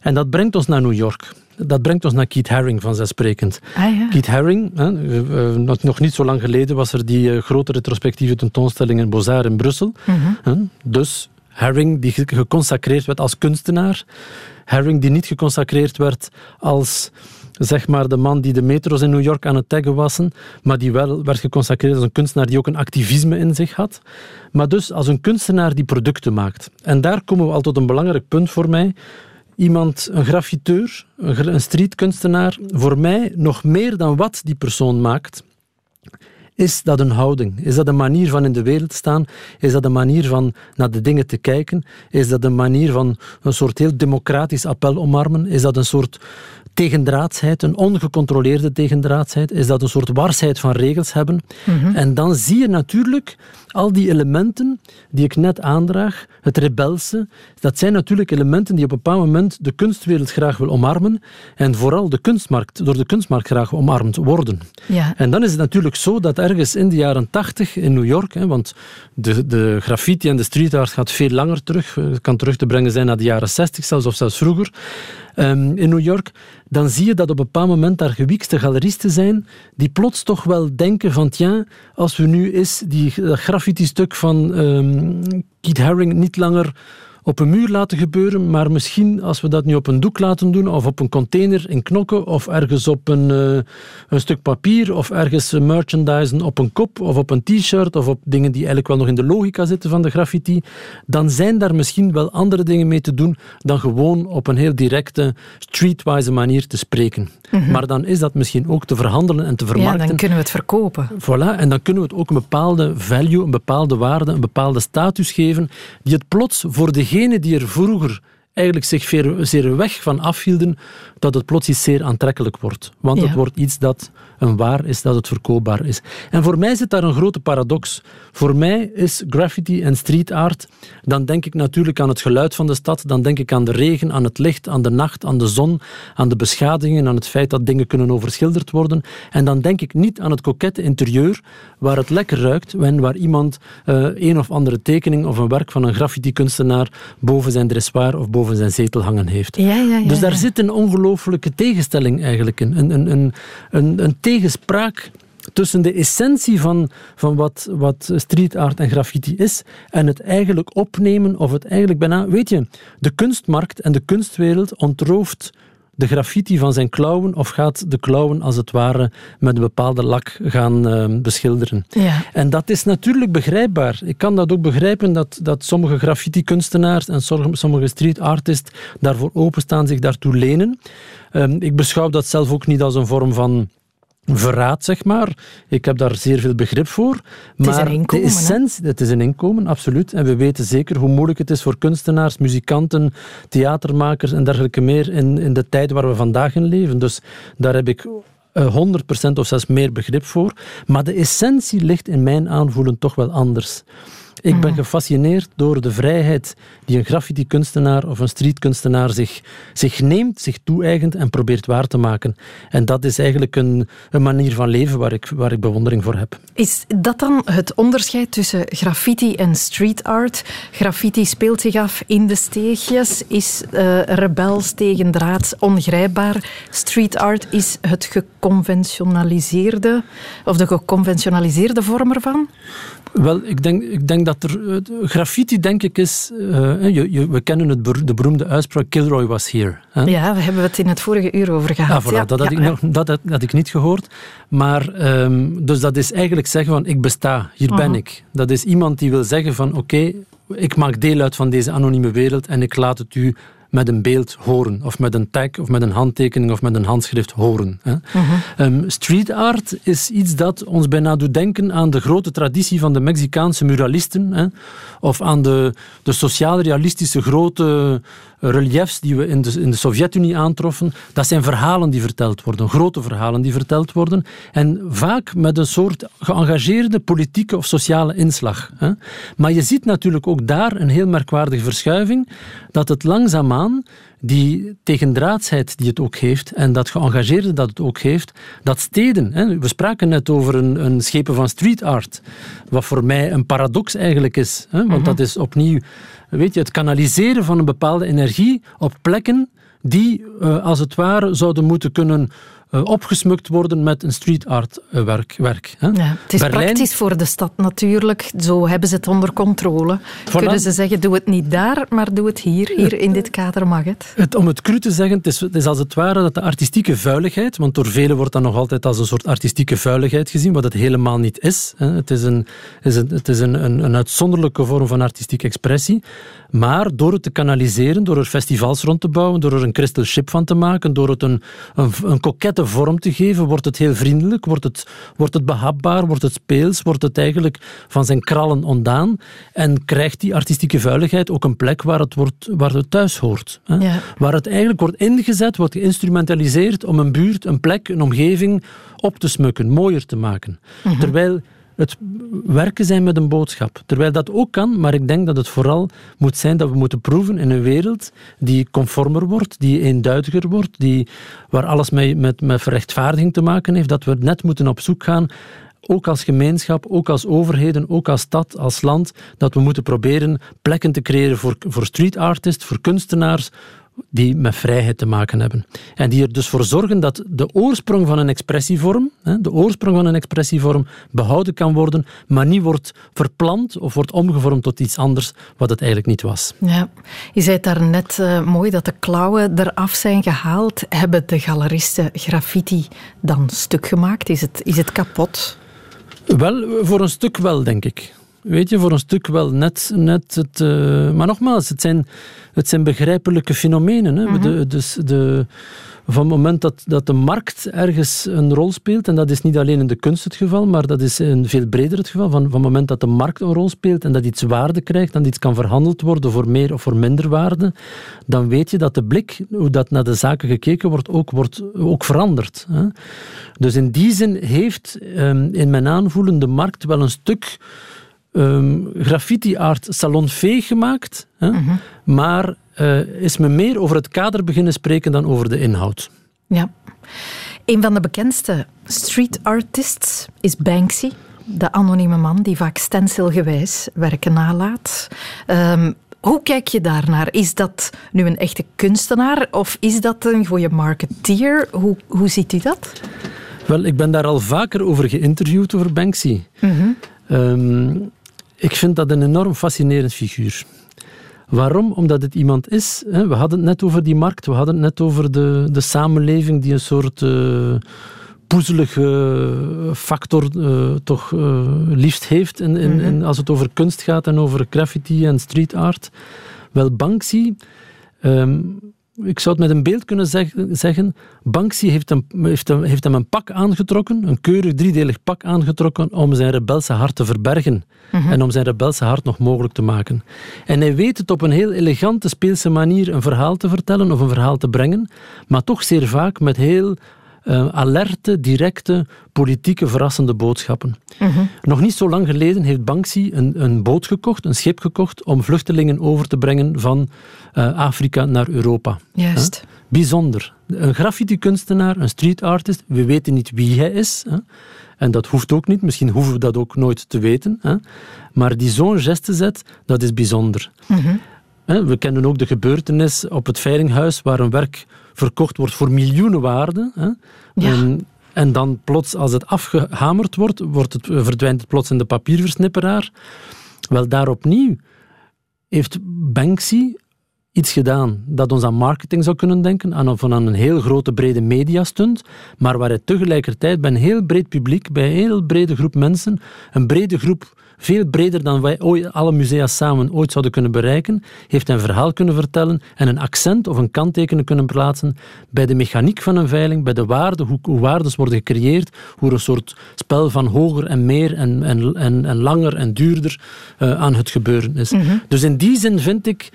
En dat brengt ons naar New York. Dat brengt ons naar Keith Haring, vanzelfsprekend. Ah, ja. Keith Haring, hè, uh, nog, nog niet zo lang geleden was er die uh, grote retrospectieve tentoonstelling in Beaux-Arts in Brussel. Mhm. Hè, dus Haring, die geconsacreerd werd als kunstenaar. Haring, die niet geconsacreerd werd als zeg maar de man die de metro's in New York aan het taggen wassen, maar die wel werd geconsacreerd als een kunstenaar die ook een activisme in zich had. Maar dus als een kunstenaar die producten maakt. En daar komen we al tot een belangrijk punt voor mij. Iemand, een graffiteur, een streetkunstenaar, voor mij nog meer dan wat die persoon maakt, is dat een houding? Is dat een manier van in de wereld staan? Is dat een manier van naar de dingen te kijken? Is dat een manier van een soort heel democratisch appel omarmen? Is dat een soort tegendraadsheid, een ongecontroleerde tegendraadsheid? Is dat een soort warsheid van regels hebben? Mhm. En dan zie je natuurlijk al die elementen die ik net aandraag, het rebelse, dat zijn natuurlijk elementen die op een bepaald moment de kunstwereld graag wil omarmen en vooral de kunstmarkt, door de kunstmarkt graag omarmd worden. Ja. En dan is het natuurlijk zo dat ergens in de jaren tachtig in New York, hè, want de, de graffiti en de street art gaat veel langer terug, het kan terug te brengen zijn naar de jaren zestig zelfs of zelfs vroeger, um, in New York, dan zie je dat op een bepaald moment daar gewiekste galeristen zijn die plots toch wel denken van, tja, als we nu eens die graffiti-stuk van um, Keith Haring niet langer op een muur laten gebeuren, maar misschien als we dat nu op een doek laten doen, of op een container in knokken, of ergens op een, uh, een stuk papier, of ergens merchandisen op een kop, of op een t-shirt, of op dingen die eigenlijk wel nog in de logica zitten van de graffiti, dan zijn daar misschien wel andere dingen mee te doen dan gewoon op een heel directe, streetwise manier te spreken. Mm-hmm. Maar dan is dat misschien ook te verhandelen en te vermarkten. Ja, dan kunnen we het verkopen. Voilà, en dan kunnen we het ook een bepaalde value, een bepaalde waarde, een bepaalde status geven, die het plots voor degene die er vroeger eigenlijk zich zeer weg van afhielden, dat het plots iets zeer aantrekkelijk wordt. Want Ja. het wordt iets dat een waar is, dat het verkoopbaar is. En voor mij zit daar een grote paradox. Voor mij is graffiti en street art, dan denk ik natuurlijk aan het geluid van de stad, dan denk ik aan de regen, aan het licht, aan de nacht, aan de zon, aan de beschadigingen, aan het feit dat dingen kunnen overschilderd worden. En dan denk ik niet aan het kokette interieur, waar het lekker ruikt en waar iemand uh, een of andere tekening of een werk van een graffiti-kunstenaar boven zijn dressoir of boven zijn zetel hangen heeft. Ja, ja, ja, dus daar zit een ongelooflijke tegenstelling eigenlijk in. Een, een, een, een, een tegenspraak tussen de essentie van, van wat, wat street art en graffiti is en het eigenlijk opnemen of het eigenlijk bijna... Weet je, de kunstmarkt en de kunstwereld ontrooft de graffiti van zijn klauwen of gaat de klauwen als het ware met een bepaalde lak gaan uh, beschilderen. Ja. En dat is natuurlijk begrijpbaar. Ik kan dat ook begrijpen dat, dat sommige graffiti-kunstenaars en sommige street artists daarvoor openstaan, zich daartoe lenen. Um, ik beschouw dat zelf ook niet als een vorm van verraad, zeg maar. Ik heb daar zeer veel begrip voor. Maar het is een inkomen. De essentie, het is een inkomen, absoluut. En we weten zeker hoe moeilijk het is voor kunstenaars, muzikanten, theatermakers en dergelijke meer in, in de tijd waar we vandaag in leven. Dus daar heb ik 100% eh, of zelfs meer begrip voor. Maar de essentie ligt in mijn aanvoelen toch wel anders. Ik ben mhm. gefascineerd door de vrijheid die een graffiti-kunstenaar of een streetkunstenaar zich, zich neemt, zich toe-eigent en probeert waar te maken. En dat is eigenlijk een, een manier van leven waar ik, waar ik bewondering voor heb. Is dat dan het onderscheid tussen graffiti en street art? Graffiti speelt zich af in de steegjes, is uh, rebels tegen draad ongrijpbaar. Street art is het geconventionaliseerde, of de geconventionaliseerde vorm ervan? Wel, ik denk, ik denk dat er... graffiti, denk ik, is... Uh, je, je, we kennen het, de beroemde uitspraak Kilroy was here. Hè? Ja, we hebben het in het vorige uur over gehad. Ah, voilà, dat, had ik nog, dat had, ik niet gehoord. Maar, um, dus dat is eigenlijk zeggen van, ik besta, hier ben mhm. ik. Dat is iemand die wil zeggen van, oké, ik maak deel uit van deze anonieme wereld en ik laat het u met een beeld horen, of met een tag, of met een handtekening, of met een handschrift horen. Hè. Mhm. Ehm, street art is iets dat ons bijna doet denken aan de grote traditie van de Mexicaanse muralisten, hè, of aan de, de sociaal-realistische grote reliefs die we in de, in de Sovjet-Unie aantroffen. Dat zijn verhalen die verteld worden, grote verhalen die verteld worden, en vaak met een soort geëngageerde politieke of sociale inslag. Hè. Maar je ziet natuurlijk ook daar een heel merkwaardige verschuiving, dat het langzaamaan die tegendraadsheid die het ook heeft en dat geëngageerde dat het ook heeft, dat steden, hè, we spraken net over een, een schepen van street art, wat voor mij een paradox eigenlijk is, hè, want mhm. dat is opnieuw weet je, het kanaliseren van een bepaalde energie op plekken die uh, als het ware zouden moeten kunnen uh, opgesmukt worden met een street art uh, werk. werk hè. Ja, het is Berlijn... praktisch voor de stad natuurlijk. Zo hebben ze het onder controle. Voilà. Kunnen ze zeggen, doe het niet daar, maar doe het hier. Hier in dit kader mag het. het om het cru te zeggen, het is, het is, als het ware dat de artistieke vuiligheid, want door velen wordt dat nog altijd als een soort artistieke vuiligheid gezien, wat het helemaal niet is. Hè. Het is, een, is een, het is een, een, een uitzonderlijke vorm van artistieke expressie. Maar door het te kanaliseren, door er festivals rond te bouwen, door er een crystal ship van te maken, door het een, een, een kokette vorm te geven, wordt het heel vriendelijk, wordt het, wordt het behapbaar, wordt het speels, wordt het eigenlijk van zijn krallen ontdaan en krijgt die artistieke vuiligheid ook een plek waar het, wordt, waar het thuis hoort. Hè? Waar het eigenlijk wordt ingezet, wordt geïnstrumentaliseerd om een buurt, een plek, een omgeving op te smukken, mooier te maken. Mhm. Terwijl het werken zijn met een boodschap. Terwijl dat ook kan, maar ik denk dat het vooral moet zijn dat we moeten proeven in een wereld die conformer wordt, die eenduidiger wordt, die, waar alles met, met, met verrechtvaardiging te maken heeft, dat we net moeten op zoek gaan ook als gemeenschap, ook als overheden, ook als stad, als land, dat we moeten proberen plekken te creëren voor, voor street artists, voor kunstenaars, die met vrijheid te maken hebben. En die er dus voor zorgen dat de oorsprong van een expressievorm, de oorsprong van een expressievorm behouden kan worden, maar niet wordt verplant of wordt omgevormd tot iets anders wat het eigenlijk niet was. Ja, je zei daar net uh, mooi dat de klauwen eraf zijn gehaald. Hebben de galeristen graffiti dan stuk gemaakt? Is het, is het kapot? Wel, voor een stuk wel, denk ik weet je, voor een stuk wel net, net het... Uh, maar nogmaals, het zijn, het zijn begrijpelijke fenomenen. Hè. Mm de, dus de, van het moment dat, dat de markt ergens een rol speelt, en dat is niet alleen in de kunst het geval, maar dat is in veel breder het geval, van, van het moment dat de markt een rol speelt en dat iets waarde krijgt, en iets kan verhandeld worden voor meer of voor minder waarde, dan weet je dat de blik, hoe dat naar de zaken gekeken wordt, ook, wordt, ook verandert. Hè. Dus in die zin heeft um, in mijn aanvoelen de markt wel een stuk um, graffiti-art salonveeg gemaakt, hè, mhm. maar uh, is me meer over het kader beginnen spreken dan over de inhoud. Ja. Een van de bekendste street artists is Banksy, de anonieme man die vaak stencilgewijs werken nalaat. Um, hoe kijk je daarnaar? Is dat nu een echte kunstenaar of is dat een goede marketeer? Hoe, hoe ziet u dat? Wel, ik ben daar al vaker over geïnterviewd, over Banksy. Ehm, ik vind dat een enorm fascinerend figuur. Waarom? Omdat het iemand is. Hè, we hadden het net over die markt, we hadden het net over de, de samenleving die een soort uh, poezelige factor uh, toch uh, liefst heeft in, in, in, als het over kunst gaat en over graffiti en street art. Wel, Banksy um, ik zou het met een beeld kunnen zeggen. Banksy heeft hem, heeft, hem, heeft hem een pak aangetrokken, een keurig driedelig pak aangetrokken om zijn rebelse hart te verbergen. Mhm. En om zijn rebelse hart nog mogelijk te maken. En hij weet het op een heel elegante, speelse manier een verhaal te vertellen of een verhaal te brengen, maar toch zeer vaak met heel uh, alerte, directe, politieke, verrassende boodschappen. Mhm. Nog niet zo lang geleden heeft Banksy een, een, boot gekocht, een schip gekocht, om vluchtelingen over te brengen van uh, Afrika naar Europa. Juist. Bijzonder. Een graffiti-kunstenaar, een street artist, we weten niet wie hij is. En dat hoeft ook niet, misschien hoeven we dat ook nooit te weten. Hè? Maar die zo'n geste zet, dat is bijzonder. Mhm. We kennen ook de gebeurtenis op het Veilinghuis, waar een werk verkocht wordt voor miljoenen waarde. Hè? En, en, dan plots, als het afgehamerd wordt, wordt het, verdwijnt het plots in de papierversnipperaar. Wel, daar opnieuw heeft Banksy iets gedaan dat ons aan marketing zou kunnen denken, aan, van aan een heel grote brede mediastunt, maar waar hij tegelijkertijd bij een heel breed publiek, bij een heel brede groep mensen, een brede groep veel breder dan wij ooit, alle musea samen ooit zouden kunnen bereiken, heeft een verhaal kunnen vertellen en een accent of een kanttekening kunnen plaatsen bij de mechaniek van een veiling, bij de waarde, hoe, hoe waardes worden gecreëerd, hoe er een soort spel van hoger en meer en, en, en, en langer en duurder uh, aan het gebeuren is. Mhm. Dus in die zin vind ik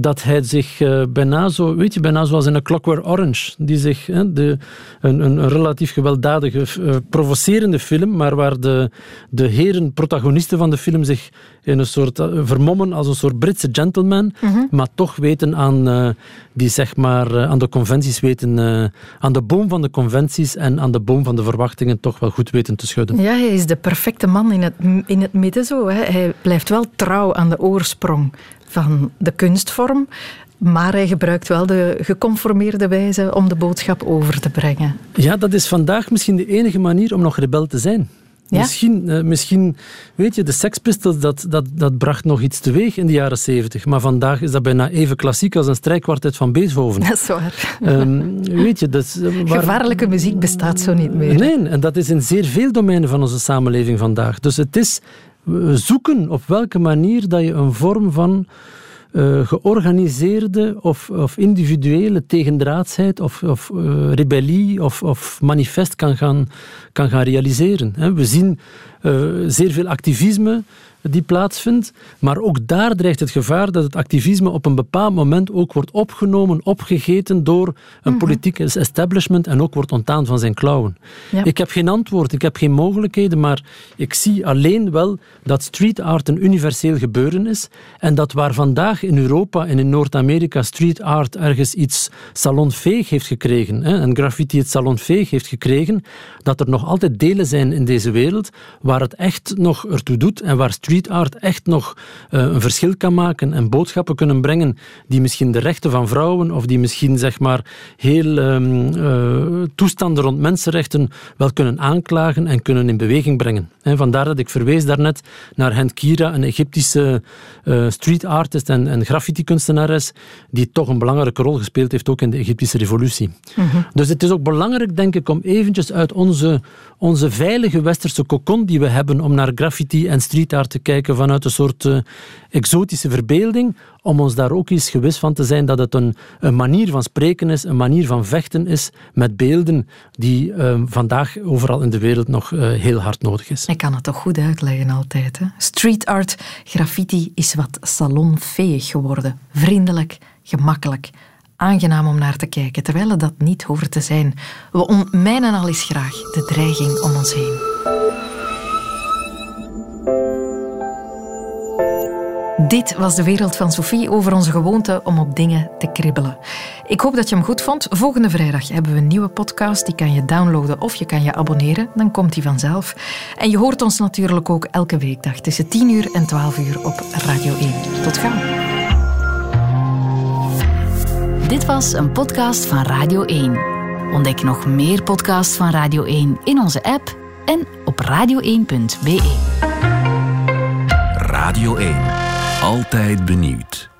dat hij zich uh, bijna zo, weet je, bijna zoals in een Clockwork Orange, die zich, hè, de, een, een, relatief gewelddadige, uh, provocerende film, maar waar de, de heren protagonisten van de film zich in een soort uh, vermommen als een soort Britse gentleman, mhm. maar toch weten aan, die zeg maar, aan de conventies weten, aan de boom van de conventies en aan de boom van de verwachtingen toch wel goed weten te schudden. Ja, hij is de perfecte man in het, in het midden zo. Hè. Hij blijft wel trouw aan de oorsprong van de kunstvorm. Maar hij gebruikt wel de geconformeerde wijze om de boodschap over te brengen. Ja, dat is vandaag misschien de enige manier om nog rebel te zijn. Ja? Misschien, uh, misschien, weet je, de Sex Pistols, dat, dat, dat bracht nog iets teweeg in de jaren zeventig. Maar vandaag is dat bijna even klassiek als een strijkkwartet van Beethoven. Dat is waar. Um, weet je, dat uh, Gevaarlijke muziek bestaat zo niet meer. Nee, en dat is in zeer veel domeinen van onze samenleving vandaag. Dus het is zoeken op welke manier dat je een vorm van uh, georganiseerde of, of, individuele tegendraadsheid of, of uh, rebellie of, of, manifest kan gaan, kan gaan realiseren. We zien uh, zeer veel activisme die plaatsvindt. Maar ook daar dreigt het gevaar dat het activisme op een bepaald moment ook wordt opgenomen, opgegeten door een mm politiek establishment en ook wordt ontdaan van zijn klauwen. Ik heb geen antwoord, ik heb geen mogelijkheden, maar ik zie alleen wel dat street art een universeel gebeuren is en dat waar vandaag in Europa en in Noord-Amerika street art ergens iets salonveeg heeft gekregen, hè, en graffiti het salonveeg heeft gekregen, dat er nog altijd delen zijn in deze wereld waar het echt nog ertoe doet en waar street street art echt nog uh, een verschil kan maken en boodschappen kunnen brengen die misschien de rechten van vrouwen of die misschien zeg maar heel um, uh, toestanden rond mensenrechten wel kunnen aanklagen en kunnen in beweging brengen. En vandaar dat ik verwees daarnet naar Hent Kira, een Egyptische uh, street artist en, en graffiti-kunstenares die toch een belangrijke rol gespeeld heeft ook in de Egyptische revolutie. Mm -hmm. Dus het is ook belangrijk, denk ik, om eventjes uit onze, onze veilige westerse kokon die we hebben om naar graffiti en street art te kijken vanuit een soort uh, exotische verbeelding, om ons daar ook eens gewis van te zijn dat het een, een manier van spreken is, een manier van vechten is met beelden die uh, vandaag overal in de wereld nog uh, heel hard nodig is. Ik kan het toch goed uitleggen altijd. Hè? Street art, graffiti is wat salonveeg geworden. Vriendelijk, gemakkelijk aangenaam om naar te kijken, terwijl het dat niet hoort te zijn. We ontmijnen al eens graag de dreiging om ons heen. Dit was de wereld van Sophie over onze gewoonte om op dingen te kribbelen. Ik hoop dat je hem goed vond. Volgende vrijdag hebben we een nieuwe podcast. Die kan je downloaden of je kan je abonneren. Dan komt die vanzelf. En je hoort ons natuurlijk ook elke weekdag tussen 10 uur en 12 uur op Radio 1. Tot gauw. Dit was een podcast van Radio 1. Ontdek nog meer podcasts van Radio 1 in onze app en op radio1.be. Radio 1. Altijd benieuwd.